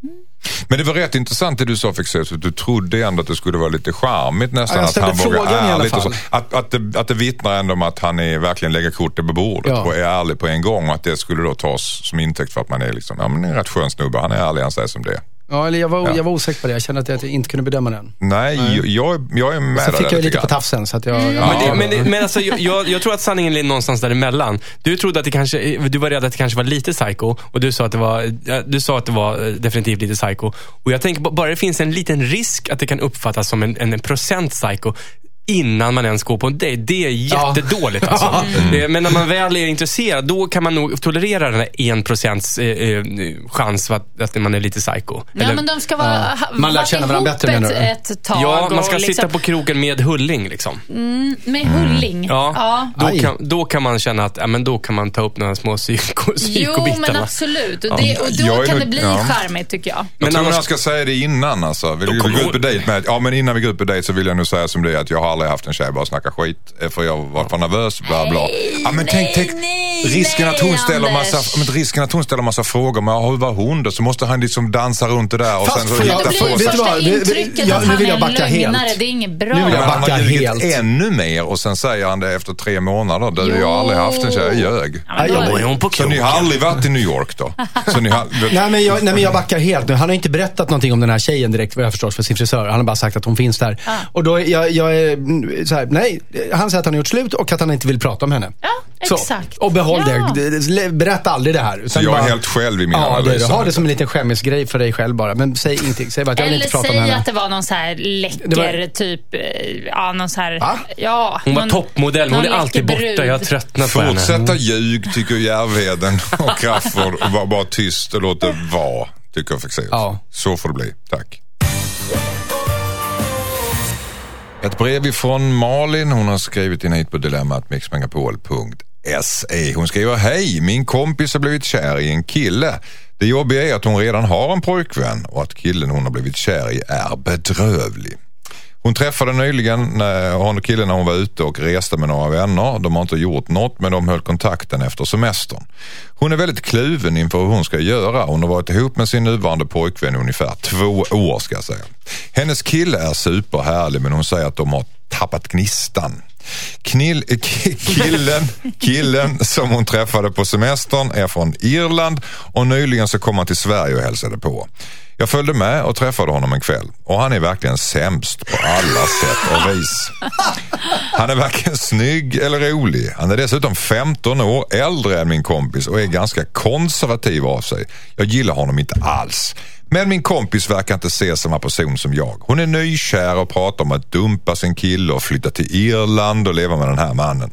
Men det var rätt intressant det du sa Fexeus, att du trodde ändå att det skulle vara lite charmigt nästan. Ja, att han vågar ärligt och så. Att, att, det, att det vittnar ändå om att han är, verkligen lägger korten på bordet Ja. och är ärlig på en gång. Och att det skulle då tas som intäkt för att man är liksom, ja men det är en rätt skön snubbe, han är ärlig, han säger som det är. Ja, eller jag var, Ja. jag var osäker på det. Jag kände att jag inte kunde bedöma den. Nej, Jag, jag är med Så där fick jag lite på tafsen. Så att jag, jag, Men, det, men, det, men alltså, jag- jag, tror att sanningen ligger någonstans däremellan. Du trodde att det kanske, du var rädd att det kanske var lite psycho och du sa att det var, du sa att det var eh, definitivt lite psycho. Och jag tänker bara det finns en liten risk att det kan uppfattas som en, en procent psycho innan man ens går på en dejt. Det är Ja. jättedåligt alltså. [LAUGHS] Eh, Men när man väl är intresserad, då kan man nog tolerera den här en procents eh, eh, chans att, att man är lite psycho. Ja, Eller- men de ska vara, ha, Man lär känna varandra bättre, menar ett, du? ett tag. Ja, man ska och sitta liksom, på krogen med Hulling liksom. Med Hulling. Ja, ja. Då, kan, då kan man känna att ja, men då kan man ta upp några små psyko, Jo, psykobitar. men absolut. Och, det, och Jag då kan nog- det bli ja. charmigt tycker jag. Jag Men tror annars- jag ska säga det innan alltså. Vill vi kommer gå ut på dejt med, ja men innan vi går ut på dejt så vill jag nu säga som det är att jag har aldrig haft en tjej bara snacka skit. eh, För jag var för nervös, bla bla. Ja men tänk, tänk nej, risken att hon nej, ställer massa, men risken att hon ställer massa frågor. Men hur var hon då? Så måste han liksom dansa runt det där och Fast sen så hitta på blir vet du sig. vad? Intrycket att nu vill jag backa helt. Det är inget bra. Nu vill jag Men han backa har helt. ännu mer och sen säger han det efter tre månader. Du, jag har aldrig haft en tjej, jag ljög. Ja, men då- är hon på Så ni har aldrig varit i New York då? Så ni har, [LAUGHS] Nej men, jag, nej men jag backar helt nu. Han har inte berättat någonting om den här tjejen direkt vad jag förstår för sin frisör. Han har bara sagt att hon finns där. Och då, jag, jag är så här, nej. Han säger att han har gjort slut och att han inte vill prata om henne. Ja, Så, exakt. och behåll Ja. det. Berätta aldrig det här. så jag är helt själv i min Ja, det, analys. ha det som en liten skämmisgrej för dig själv bara. Men säg ingenting. Säg bara att jag vill Eller inte prata om säg henne. att det var någon så här läcker, Det var- typ, eh, ja någon så här, Va? ja. Hon var någon- toppmodell, men hon är alltid läcker borta. Jag brud. tröttnat på henne. Fortsätta ljug, tycker Järvheden och Crafoord och var bara tyst och låt det vara, tycker Fexeus. Ja. Så får det bli. Tack. Ett brev ifrån Malin. Hon har skrivit in hit på dilemmatmixmegapol.se. Hon skriver Hej, min kompis har blivit kär i en kille. Det jobbiga är att hon redan har en pojkvän och att killen hon har blivit kär i är bedrövlig. Hon träffade nyligen när hon och killen när hon var ute och reste med några vänner. De har inte gjort något men de höll kontakten efter semestern. Hon är väldigt kluven inför hur hon ska göra. Hon har varit ihop med sin nuvarande pojkvän i ungefär två år ska jag säga. Hennes kille är superhärlig men hon säger att de har tappat gnistan. Knill, eh, ki- killen, [LAUGHS] killen som hon träffade på semestern är från Irland och nyligen så kom han till Sverige och hälsade på. Jag följde med och träffade honom en kväll och han är verkligen sämst på alla sätt och vis. Han är varken snygg eller rolig. Han är dessutom 15 år äldre än min kompis och är ganska konservativ av sig. Jag gillar honom inte alls. Men min kompis verkar inte se samma person som jag. Hon är nykär och pratar om att dumpa sin kille och flytta till Irland och leva med den här mannen.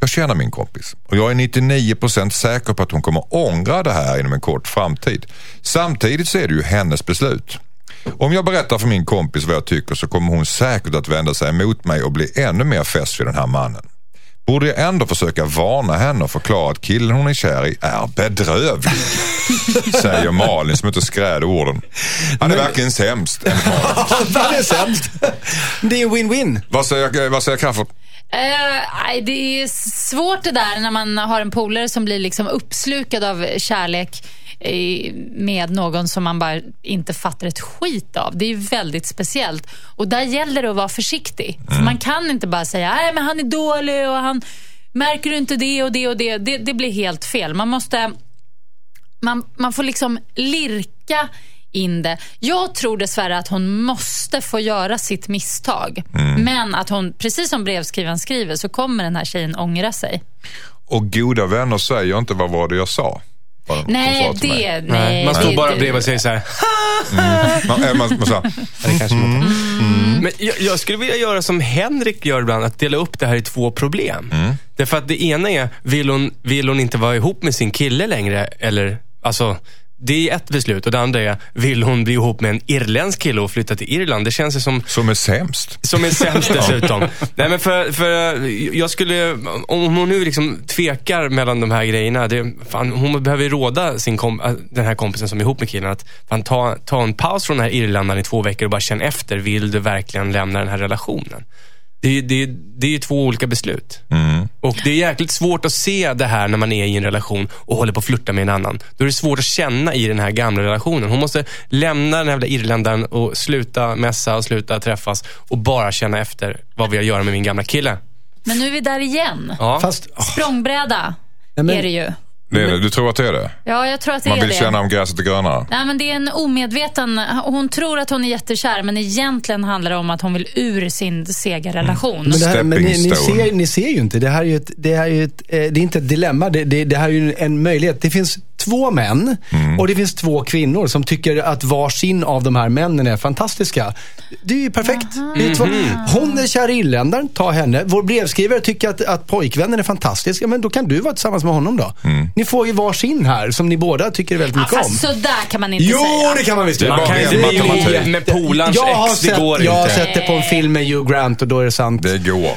Jag känner min kompis och jag är 99% säker på att hon kommer ångra det här inom en kort framtid. Samtidigt så är det ju hennes beslut. Om jag berättar för min kompis vad jag tycker så kommer hon säkert att vända sig emot mig och bli ännu mer fäst vid den här mannen. Borde jag ändå försöka varna henne och förklara att killen hon är kär i är bedrövlig? [LAUGHS] Säger Malin som inte skräder orden. Han är verkligen sämst. [LAUGHS] Han är sämst. Det är win-win. Vad säger, vad säger Crafoord? Eh, nej, det är svårt det där när man har en polare som blir liksom uppslukad av kärlek med någon som man bara inte fattar ett skit av. Det är väldigt speciellt. Och där gäller det att vara försiktig. För man kan inte bara säga nej men han är dålig och han märker du inte det och det och det. Det, det blir helt fel. Man måste man, man får liksom lirka in det. Jag tror dessvärre att hon måste få göra sitt misstag. Men att hon, precis som brevskrivaren skriver, så kommer den här tjejen ångra sig. Och goda vänner säger inte vad var det jag sa. Nej, det... Nej, Man står det- bara bredvid och säger så här. Man, eh, man, man sa, Det kanske mm. Men jag, jag skulle vilja göra som Henrik gör ibland, att dela upp det här i två problem. Därför att det ena är, vill hon, vill hon inte vara ihop med sin kille längre? Eller, alltså, det är ett beslut. Och det andra är, vill hon bli ihop med en irländsk kille och flytta till Irland? Det känns ju som som är sämst. som är sämst [LAUGHS] dessutom. Nej, men för, för jag skulle, om hon nu liksom tvekar mellan de här grejerna. Det, fan, hon behöver råda sin kom, äh, den här kompisen som är ihop med killen att fan, ta, ta en paus från den här irländaren i två veckor och bara känna efter. Vill du verkligen lämna den här relationen? Det, är- det, är- det är ju två olika beslut. Och det är jäkligt svårt att se det här när man är i en relation och håller på att flirta med en annan. Då är det svårt att känna i den här gamla relationen. Hon måste lämna den här jävla irländaren och sluta mässa och sluta träffas och bara känna efter vad vi har att göra med min gamla kille. Men nu är vi där igen. Ja. Fast, åh, Språngbräda Nej, men- är det ju. Det är det. Du tror att det är det? Ja, jag tror att det Man är vill det. känna om gräset är grönare? Nej, men det är en omedveten... Hon tror att hon är jättekär, men egentligen handlar det om att hon vill ur sin sega relation. Men, det här, men ni, ni, ser, ni ser ju inte. Det här är ju ett, det här är ett, eh, det är inte ett dilemma. Det, det, det här är ju en möjlighet. Det finns två män och det finns två kvinnor som tycker att varsin av de här männen är fantastiska. Det är ju perfekt. Det är två, hon är kär i irländaren, ta henne. Vår brevskrivare tycker att, att pojkvännen är fantastisk. Ja, men då kan du vara tillsammans med honom då. Ni får ju varsin här som ni båda tycker väldigt mycket om. fast så där kan man inte Jo, säga. det kan man visst Det är göra. Man kan inte bli matematik. ihop med polarns jag har ex, det sett, går Jag har inte. sett det på en film med Hugh Grant och då är det sant. Det går.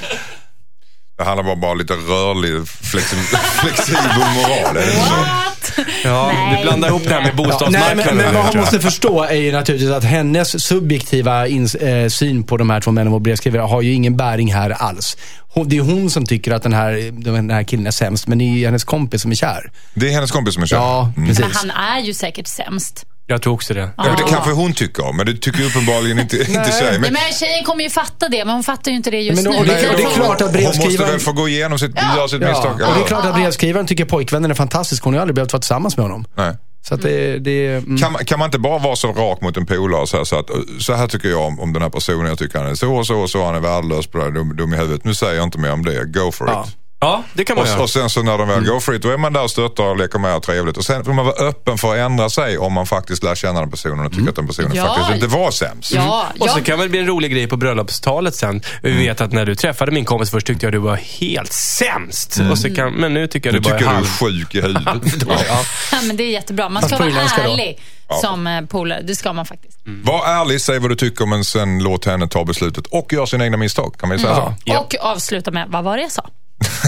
Det handlar bara om bara lite rörlig, flexi [LAUGHS] flexibel moral. Är det? What? Ja, Nej. du blandar ihop det här med Ja, nej, bostadsmarknaden. men, men vad man måste förstå är ju naturligtvis att hennes subjektiva ins, eh, syn på de här två männen och brevskrivare har ju ingen bäring här alls. Hon, det är hon som tycker att den här, den här killen är sämst, men det är ju hennes kompis som är kär. Det är hennes kompis som är kär. Ja, Mm. precis. Men han är ju säkert sämst. Jag tror också det. Ja, men det kanske hon tycker om, men det tycker uppenbarligen inte, [LAUGHS] inte tjejen. Nej, Men men tjejen kommer ju fatta det, men hon fattar ju inte det just Men nu. och det- och det är klart att hon måste brevskrivaren- väl få gå igenom sitt, göra sitt misstag. Ja, och det är klart att brevskrivaren tycker pojkvännen är fantastisk. Hon har ju aldrig behövt vara tillsammans med honom. Nej. Så det, det mm. Kan, man- kan man inte bara vara så rak mot en polare och säga så att så här tycker jag om, om den här personen. Jag tycker han är så och så och så. Han är värdelös på det här, dum, dum i huvudet. Nu säger jag inte mer om det. Go for Ja. it. Ja, det kan man Och, göra. och sen så när de väl go for it, då är man där och stöttar och leker med och trevligt. Och sen får man vara öppen för att ändra sig om man faktiskt lär känna den personen och tycker att den personen Ja. faktiskt inte var sämst. Ja, Och så kan det bli en rolig grej på bröllopstalet sen. Vi vet att när du träffade min kompis först tyckte jag du var helt sämst. Och så kan, men nu tycker jag Nu du bara tycker är du är halv... sjuk i huvudet. [LAUGHS] Ja. ja, men det är jättebra. Man ska vara irländska då? ärlig som eh, polare. Det ska man faktiskt. Var ärlig, säg vad du tycker men sen låt henne ta beslutet och göra sina egna misstag. Kan ju säga så? Ja. Och avsluta med, vad var det jag sa?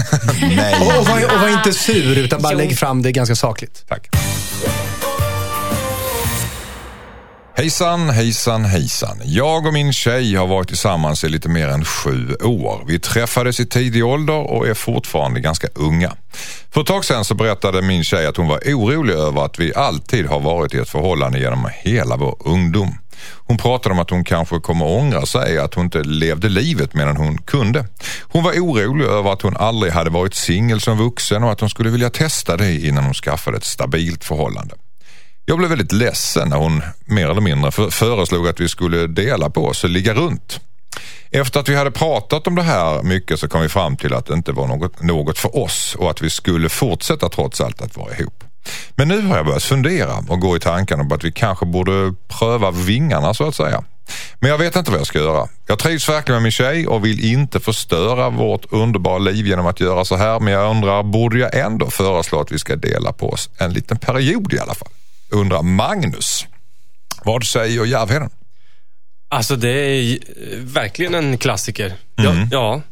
[LAUGHS] Nej. och, och, var, och var inte sur, utan bara Jo. lägg fram det ganska sakligt. Tack. Hejsan, hejsan, hejsan. Jag och min tjej har varit tillsammans i lite mer än sju år. Vi träffades i tidig ålder och är fortfarande ganska unga. För ett tag sedan så berättade min tjej att hon var orolig över att vi alltid har varit i ett förhållande genom hela vår ungdom. Hon pratade om att hon kanske kommer ångra sig, att hon inte levde livet medan hon kunde. Hon var orolig över att hon aldrig hade varit singel som vuxen och att hon skulle vilja testa det innan hon skaffade ett stabilt förhållande. Jag blev väldigt ledsen när hon mer eller mindre föreslog att vi skulle dela på oss och ligga runt. Efter att vi hade pratat om det här mycket så kom vi fram till att det inte var något, något för oss och att vi skulle fortsätta trots allt att vara ihop. Men nu har jag börjat fundera och gå i tankarna på att vi kanske borde pröva vingarna så att säga. Men jag vet inte vad jag ska göra. Jag trivs verkligen med min tjej och vill inte förstöra vårt underbara liv genom att göra så här. Men jag undrar, borde jag ändå föreslå att vi ska dela på oss en liten period i alla fall? Undrar Magnus. Vad säger Järvheden? Alltså det är eh, verkligen en klassiker. Ja, ja.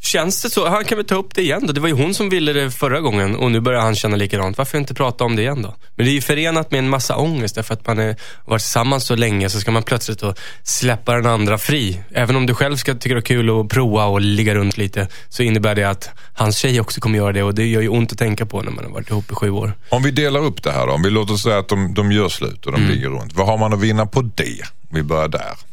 Känns det så, han kan väl ta upp det igen då. Det var ju hon som ville det förra gången och nu börjar han känna likadant. Varför inte prata om det igen då? Men det är ju förenat med en massa ångest därför att man har varit tillsammans så länge så ska man plötsligt då släppa den andra fri. Även om du själv ska tycka det är kul att prova och ligga runt lite så innebär det att hans tjej också kommer göra det och det gör ju ont att tänka på när man har varit ihop i sju år. Om vi delar upp det här då. Om vi låter säga att de, de gör slut och de ligger runt. Vad har man att vinna på det? Vi börjar där.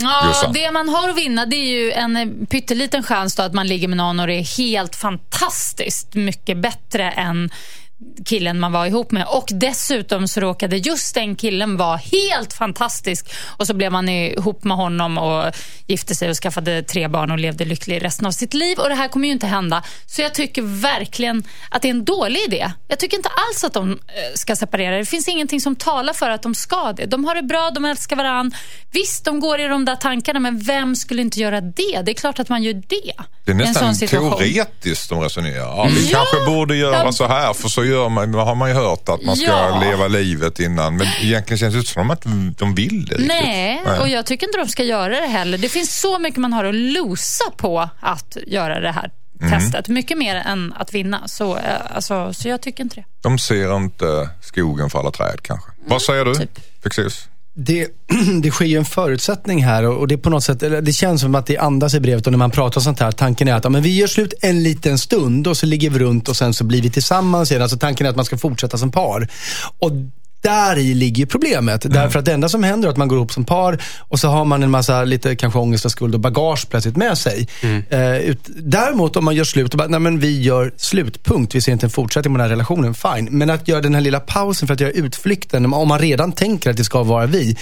Ja, Jossan. det man har att vinna det är ju en eh, pytteliten chans då att man ligger med någon och det är helt fantastiskt mycket bättre än killen man var ihop med. Och dessutom så råkade just den killen vara helt fantastisk. Och så blev man ihop med honom och gifte sig och skaffade tre barn och levde lycklig resten av sitt liv. Och det här kommer ju inte hända. Så jag tycker verkligen att det är en dålig idé. Jag tycker inte alls att de eh, ska separera. Det finns ingenting som talar för att de ska det. De har det bra, de älskar varandra. Visst, de går i de där tankarna, men vem skulle inte göra det? Det är klart att man gör det. Det är nästan teoretiskt de resonerar. Ja, vi Ja, kanske borde göra ja. så här för så gör man, har man ju hört att man ska Ja. leva livet innan. Men egentligen känns det inte som att de vill det riktigt. Nej, och jag tycker inte de ska göra det heller. Det finns så mycket man har att losa på att göra det här Mm. testet. Mycket mer än att vinna. Så, eh, alltså, så jag tycker inte det. De ser inte skogen för alla träd kanske. Vad säger du? typ. Det, [CLEARS THROAT] det sker ju en förutsättning här och det på något sätt, det känns som att det andas i brevet och när man pratar om sånt här. Tanken är att ja, men vi gör slut en liten stund och så ligger vi runt och sen så blir vi tillsammans igen. Alltså tanken är att man ska fortsätta som par. Och där i ligger problemet. Därför att det enda som händer är att man går ihop som par och så har man en massa lite kanske ångest och skuld och bagage plötsligt med sig. Eh, ut, däremot om man gör slut och bara, nej men vi gör slutpunkt. Vi ser inte en fortsättning på den här relationen, fine. Men att göra den här lilla pausen för att göra utflykten, om man redan tänker att det ska vara vi,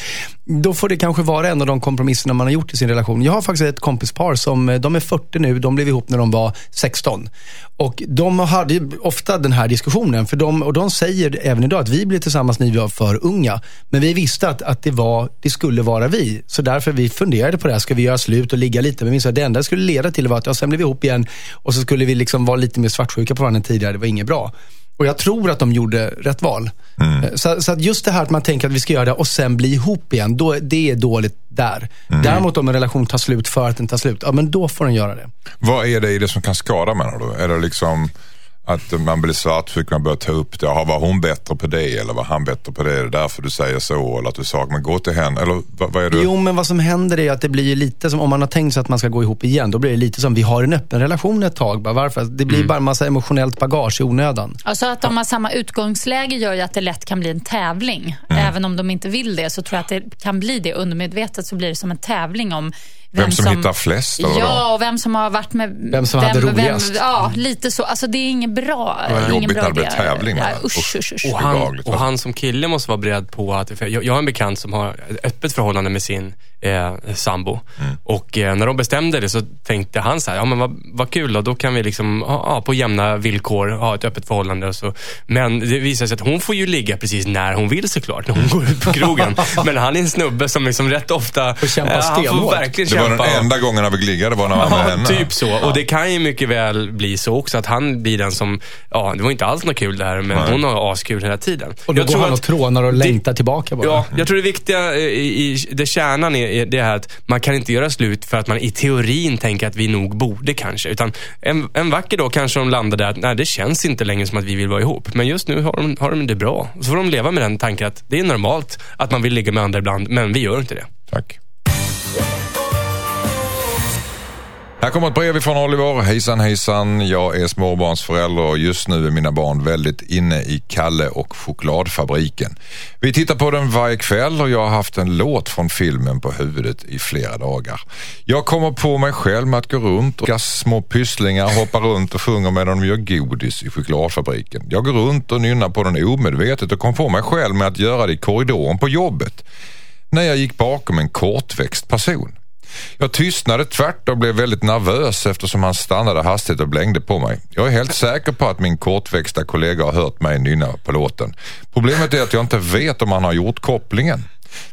då får det kanske vara en av de kompromisserna man har gjort i sin relation. Jag har faktiskt ett kompispar som, eh, de är 40 nu, de blev ihop när de var 16. Och de hade ju ofta den här diskussionen, för de, och de säger även idag att vi blev tillsammans vi var för unga. Men vi visste att, att det, var, det skulle vara vi. Så därför vi funderade på det här, ska vi göra slut och ligga lite? Men att det enda det skulle leda till var att ja, sen blev vi ihop igen och så skulle vi liksom vara lite mer svartsjuka på varandra än tidigare. Det var inget bra. Och jag tror att de gjorde rätt val. Eh, Så, så att just det här att man tänker att vi ska göra det och sen bli ihop igen, då, det är dåligt där. Däremot om en relation tar slut för att den tar slut, ja men då får den göra det. Vad är det i det som kan skada menar du? Är det liksom att man blir svartsjuk, man börjar ta upp det. Jaha, var hon bättre på det eller var han bättre på det? Är det därför du säger så? Eller att du sa, men gå till henne. Eller vad, vad är det? Jo, men vad som händer är att det blir ju lite som, om man har tänkt sig att man ska gå ihop igen, då blir det lite som, vi har en öppen relation ett tag. Bara, varför? Det blir bara en massa emotionellt bagage i onödan. Alltså att de har samma utgångsläge gör ju att det lätt kan bli en tävling. Även om de inte vill det så tror jag att det kan bli det. Undermedvetet så blir det som en tävling om vem, Vem som hittar flest, eller? Ja, och vem som har varit med... Vem som hade roligast. ja, lite så. Alltså det är inget bra. Det ingen jobbigt bra när det idé. tävling, usch, usch, usch. Och han, och han som kille måste vara beredd på att, jag, jag har en bekant som har ett öppet förhållande med sin eh, sambo. Mm. Och eh, när de bestämde det så tänkte han så här, ja men vad, vad kul då, då kan vi liksom, ja, på jämna villkor ha ett öppet förhållande. Och så. Men det visar sig att hon får ju ligga precis när hon vill såklart, när hon går ut på krogen. [LAUGHS] men han är en snubbe som liksom rätt ofta, Får kämpa han får stenhårt. verkligen Det var den enda gången han fick ligga, det var när han var med henne. typ så. Och det kan ju mycket väl bli så också att han blir den som, ja det var inte alls något kul det här, men Nej. hon har askul hela tiden. Och då Jag går tror han och trånar och längtar tillbaka bara. Ja, jag tror det viktiga i, i det kärnan är, är det här att man kan inte göra slut för att man i teorin tänker att vi nog borde kanske. Utan en, en vacker dag kanske de landar där att nej, det känns inte längre som att vi vill vara ihop. Men just nu har de, har de det bra. Så får de leva med den tanken att det är normalt att man vill ligga med andra ibland, men vi gör inte det. Tack. Här kommer ett brev ifrån Oliver. Hejsan hejsan, jag är småbarnsförälder och just nu är mina barn väldigt inne i Kalle och chokladfabriken. Vi tittar på den varje kväll och jag har haft en låt från filmen på huvudet i flera dagar. Jag kommer på mig själv med att gå runt och små pysslingar hoppar runt och sjunger medan de gör godis i chokladfabriken. Jag går runt och nynnar på den omedvetet och kom på mig själv med att göra det i korridoren på jobbet när jag gick bakom en kortväxt person. Jag tystnade tvärt och blev väldigt nervös eftersom han stannade hastigt och blängde på mig. Jag är helt säker på att min kortväxta kollega har hört mig nynna på låten. Problemet är att jag inte vet om han har gjort kopplingen.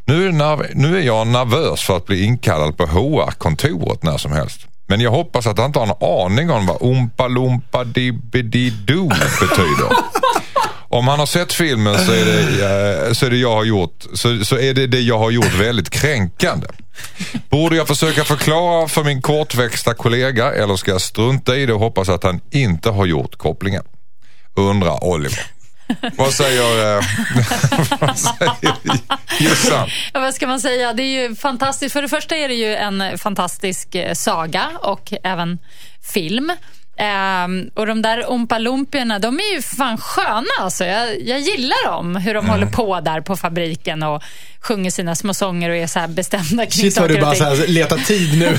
Nu är, nerv- nu är jag nervös för att bli inkallad på HR-kontoret när som helst. Men jag hoppas att han inte har en aning om vad Oompa Loompa Dibbidi-Doo betyder. Om han har sett filmen så är det, eh, så är det jag har gjort så, så är det det jag har gjort väldigt kränkande. Borde jag försöka förklara för min kortväxta kollega eller ska jag strunta i det och hoppas att han inte har gjort kopplingen? Undrar Oliver. Vad säger, eh, [LAUGHS] vad säger Jossan? Ja, vad ska man säga? Det är ju fantastiskt. För det första är det ju en fantastisk eh, saga och även film. Ehm, och de där Oompa Loompiorna, de är ju fan sköna alltså. Jag, jag gillar dem, hur de håller på där på fabriken och sjunger sina små sånger och är så här bestämda kring Shit du saker och bara så här, tid nu.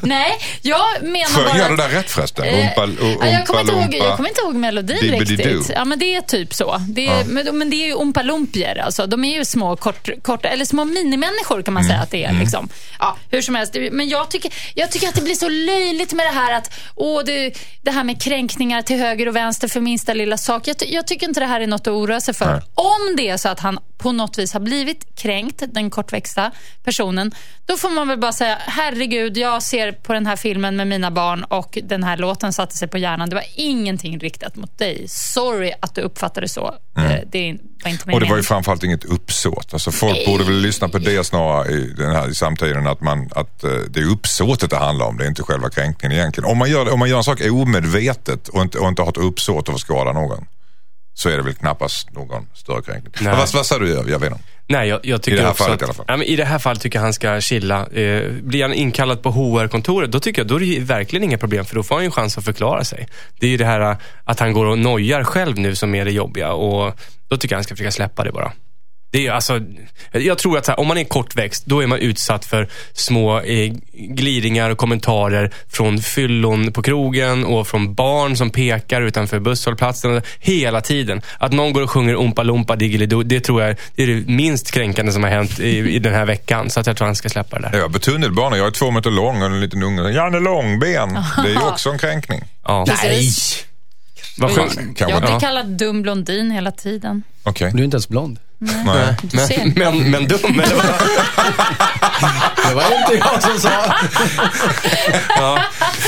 [LAUGHS] Nej, jag menar Sjöng bara... jag det där rätt förresten? Eh, Umpa, ja, jag, kommer inte ihåg, jag kommer inte ihåg melodin riktigt. Ja, men det är typ så. Det är, men, men det är ju Oompa Loompior. Alltså. De är ju små, kort, kort, eller små minimänniskor kan man säga att det är. Liksom. Ja, hur som helst. Men jag tycker, jag tycker att det blir så löjligt med det här att åh, det, det här med kränkningar till höger och vänster för minsta lilla sak. Jag, ty- jag tycker inte det här är något att oroa sig för. Nej. Om det är så att han på något vis har blivit kränkt, den kortväxta personen, då får man väl bara säga herregud, jag ser på den här filmen med mina barn och den här låten satte sig på hjärnan. Det var ingenting riktat mot dig. Sorry att du uppfattade det så. Eh, Det var inte Mm. Och det var ju framförallt inget uppsåt. Alltså folk borde väl lyssna på det snarare i, den här, i samtiden. Att, man, att eh, det är uppsåtet det handlar om. Det är inte själva kränkningen egentligen. Om man gör, om man gör en sak omedvetet och inte, och inte har ett uppsåt att skada någon. Så är det väl knappast någon större kränkning. Vad, vad sa du? Jag vet inte. Nej, jag, jag tycker I det här fallet att, i alla fall. Ja, men I det här fallet tycker jag han ska chilla. Eh, blir han inkallad på HR-kontoret, då tycker jag då är det verkligen inga problem, för då får han ju en chans att förklara sig. Det är ju det här eh, att han går och nojar själv nu som är det jobbiga och då tycker jag han ska försöka släppa det bara. Det är alltså, jag tror att här, om man är kortväxt, då är man utsatt för små eh, glidningar och kommentarer från fyllon på krogen och från barn som pekar utanför busshållplatsen hela tiden. Att någon går och sjunger Oompa Loompa Diggilidoo, det tror jag det är det minst kränkande som har hänt i, i den här veckan. Så att jag tror han ska släppa det där. Jag är på tunnelbana. Jag är två meter lång och en liten unge. Janne Långben. Det är ju också en kränkning. Ja. Precis. Vad jag, blir inte. kallad dum blondin hela tiden. Okej. Du är inte ens blond. Nej. Du ser. Men, men, dum, eller vad? [LAUGHS] Det var inte jag som sa.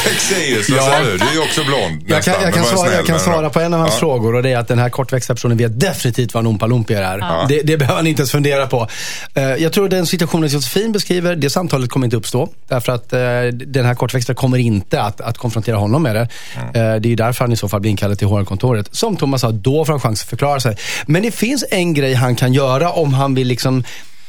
Fexeus, vad Ja. säger du? Du är ju också blond. Jag kan, jag men kan, var svara, jag kan svara på en av hans Ja. frågor och det är att den här kortväxta personen vet definitivt vad en Oompa är. Det, det behöver han inte ens fundera på. Eh, jag tror den situationen Josefin beskriver, det samtalet kommer inte uppstå. Därför att eh, den här kortväxta kommer inte att, att konfrontera honom med det. Mm. Eh, det är ju därför han i så fall blir inkallad till HR-kontoret. Som Thomas sa, då får han chans att förklara sig. Men det finns en grej han kan kan göra om han vill liksom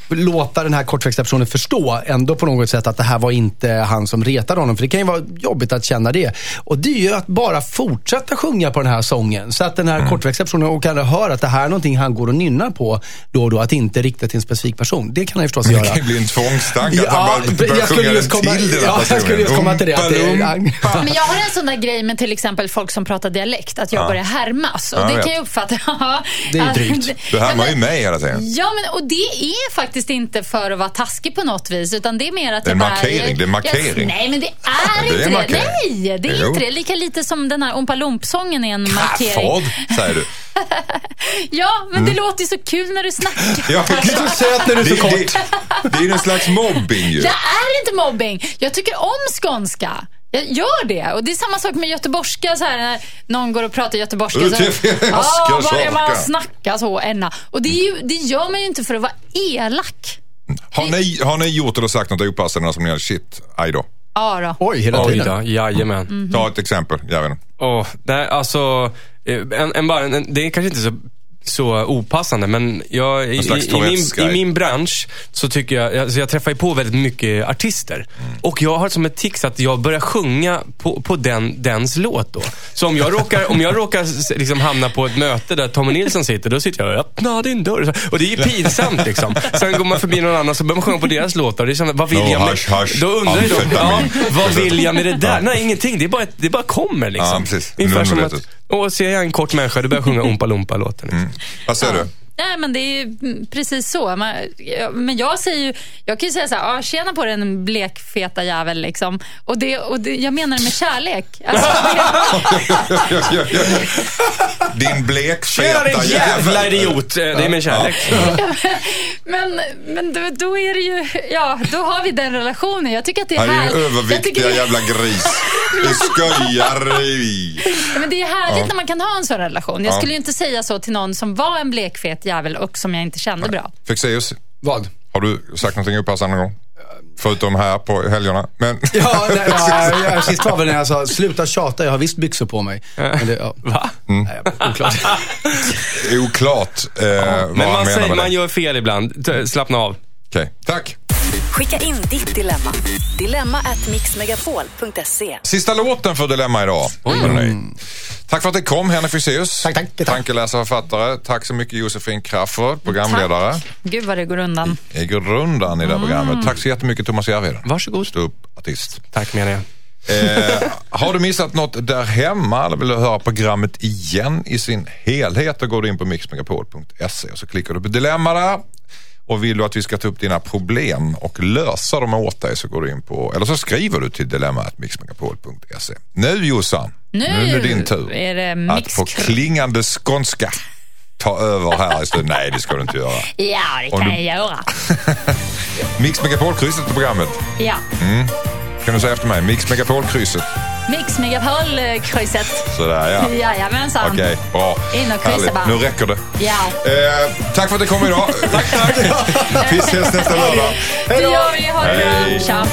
låta den här kortväxta personen förstå ändå på något sätt att det här var inte han som retade honom. För det kan ju vara jobbigt att känna det. Och det är ju att bara fortsätta sjunga på den här sången. Så att den här kortväxta personen och kan höra att det här är någonting han går och nynnar på då och då. Att inte rikta till en specifik person. Det kan han ju förstås Det göra. kan ju bli en tvångstanke att Ja, han bara börjar jag skulle sjunga just komma- till den ja, jag skulle just komma till det, att det är- Men jag har en sån där grej med till exempel folk som pratar dialekt, att jag Ja. börjar härmas. Och Ja, det vet. kan jag uppfatta. [LAUGHS] Det är ju att- drygt. Du härmar ju mig hela tiden. Ja, men, och det är faktiskt inte för att vara taskig på något vis, utan det är mer att Det är en jag markering, det är markering. Jag, nej, men det är Det är inte det. markering. Nej, det är Jo. inte det. Lika lite som den här Oompa Loomp-sången är en markering. Säger du. [LAUGHS] Ja, men det låter ju så kul när du snackar. Mm. Ja, Du är så söt när du är så det, kort. det, det är ju en slags mobbing ju. Det är inte mobbing. Jag tycker om skånska. Jag gör det. Och det är samma sak med göteborgska. Så här, när någon går och pratar göteborgska. Så, börjar man saker." snacka så, Enna. Och det, är ju, det gör man ju inte för att vara elak. Har ni, har ni gjort eller sagt något opassande som ni har shit, aj då? Ja då. Oj, hela Oj tiden. då, jajamän. Mhm. Ta ett exempel, jag vet inte. Åh, nej, alltså, eh, en, en, bara, en, det är kanske inte så, så opassande, men jag, i, i, min, i min bransch så tycker jag, alltså jag träffar ju på väldigt mycket artister. Mm. Och jag har som ett tics att jag börjar sjunga på, på den, dens låt då. Så om jag råkar, om jag råkar liksom hamna på ett möte där Tommy Nilsson sitter, då sitter jag och öppna din dörr. Och det är ju pinsamt liksom. Sen går man förbi någon annan så börjar man sjunga på deras låtar. Det är sånt, vad vill No, jag med, hush, hush. Då undrar jag ja, vad vill jag med det där? Nej, ingenting. Det är bara, det bara kommer liksom. Ja, precis. Ungefär som att, Och ser jag en kort människa, då börjar sjunga Oompa Loompa-låten. Liksom. Vad säger du? Nej, men det är ju precis så. Man, ja, men jag säger ju, jag kan ju säga så här, ah, tjena på den blekfeta jävel liksom. Och, det, och det, jag menar det med kärlek. Alltså, [LAUGHS] det, Din blekfeta jävla jävel. idiot! Eh, Det är med kärlek. [LAUGHS] men men då, då är det ju, ja, då har vi den relationen. Jag tycker att det är Han är härligt. Överviktiga tycker det- jävla gris. [LAUGHS] Du skojar vi. Ja, Men det är härligt när man kan ha en sån relation. Jag Ja. skulle ju inte säga så till någon som var en blekfet jävel och som jag inte kände bra. Fexeus, Vad? har du sagt någonting opassande någon gång? Förutom här på helgerna. Men [LAUGHS] Ja, nej, ja, [LAUGHS] ja, sist var väl när jag sa, sluta tjata, jag har visst byxor på mig. Men det, ja. Va? Nej, oklart. [LAUGHS] oklart eh, vad Men han man, menar säger, med man det. gör fel ibland. T- Slappna av. Okej, tack. Skicka in ditt dilemma. Dilemma at mixmegapol.se. Sista låten för Dilemma idag. hörni. Tack för att det kom, Henrik Fexeus. Tack, tack, tack. Tankeläsare och författare. Tack så mycket Josefin Crafoord, programledare. Tack. Gud vad det går undan. I grundan i det här programmet. Tack så jättemycket Thomas Järvheden. Varsågod. Stå upp artist. Tack menar jag. Eh, har du missat något där hemma eller vill du höra programmet igen i sin helhet då går du in på mixmegapol.se och så klickar du på dilemma där. Och vill du att vi ska ta upp dina problem och lösa dem åt dig så går du in på, eller så skriver du till dilemma.mixmegapol.se. Nu Jossan, Nu är det din tur är det att på klingande skånska ta över här i studion. Nej, det ska du inte göra. Ja, det kan du- jag göra. [LAUGHS] Mix Megapol-krysset på programmet. Ja. Kan du säga efter mig? Mix Megapol-krysset. Mix Megapol-krysset. Sådär ja. Jajamensan. Okej, bra. In och kryssa bara. Nu räcker det. Ja, Eh, tack för att du kom idag. [LAUGHS] tack, tack. Vi ses nästa lördag. det gör vi. Ha det bra. Tja.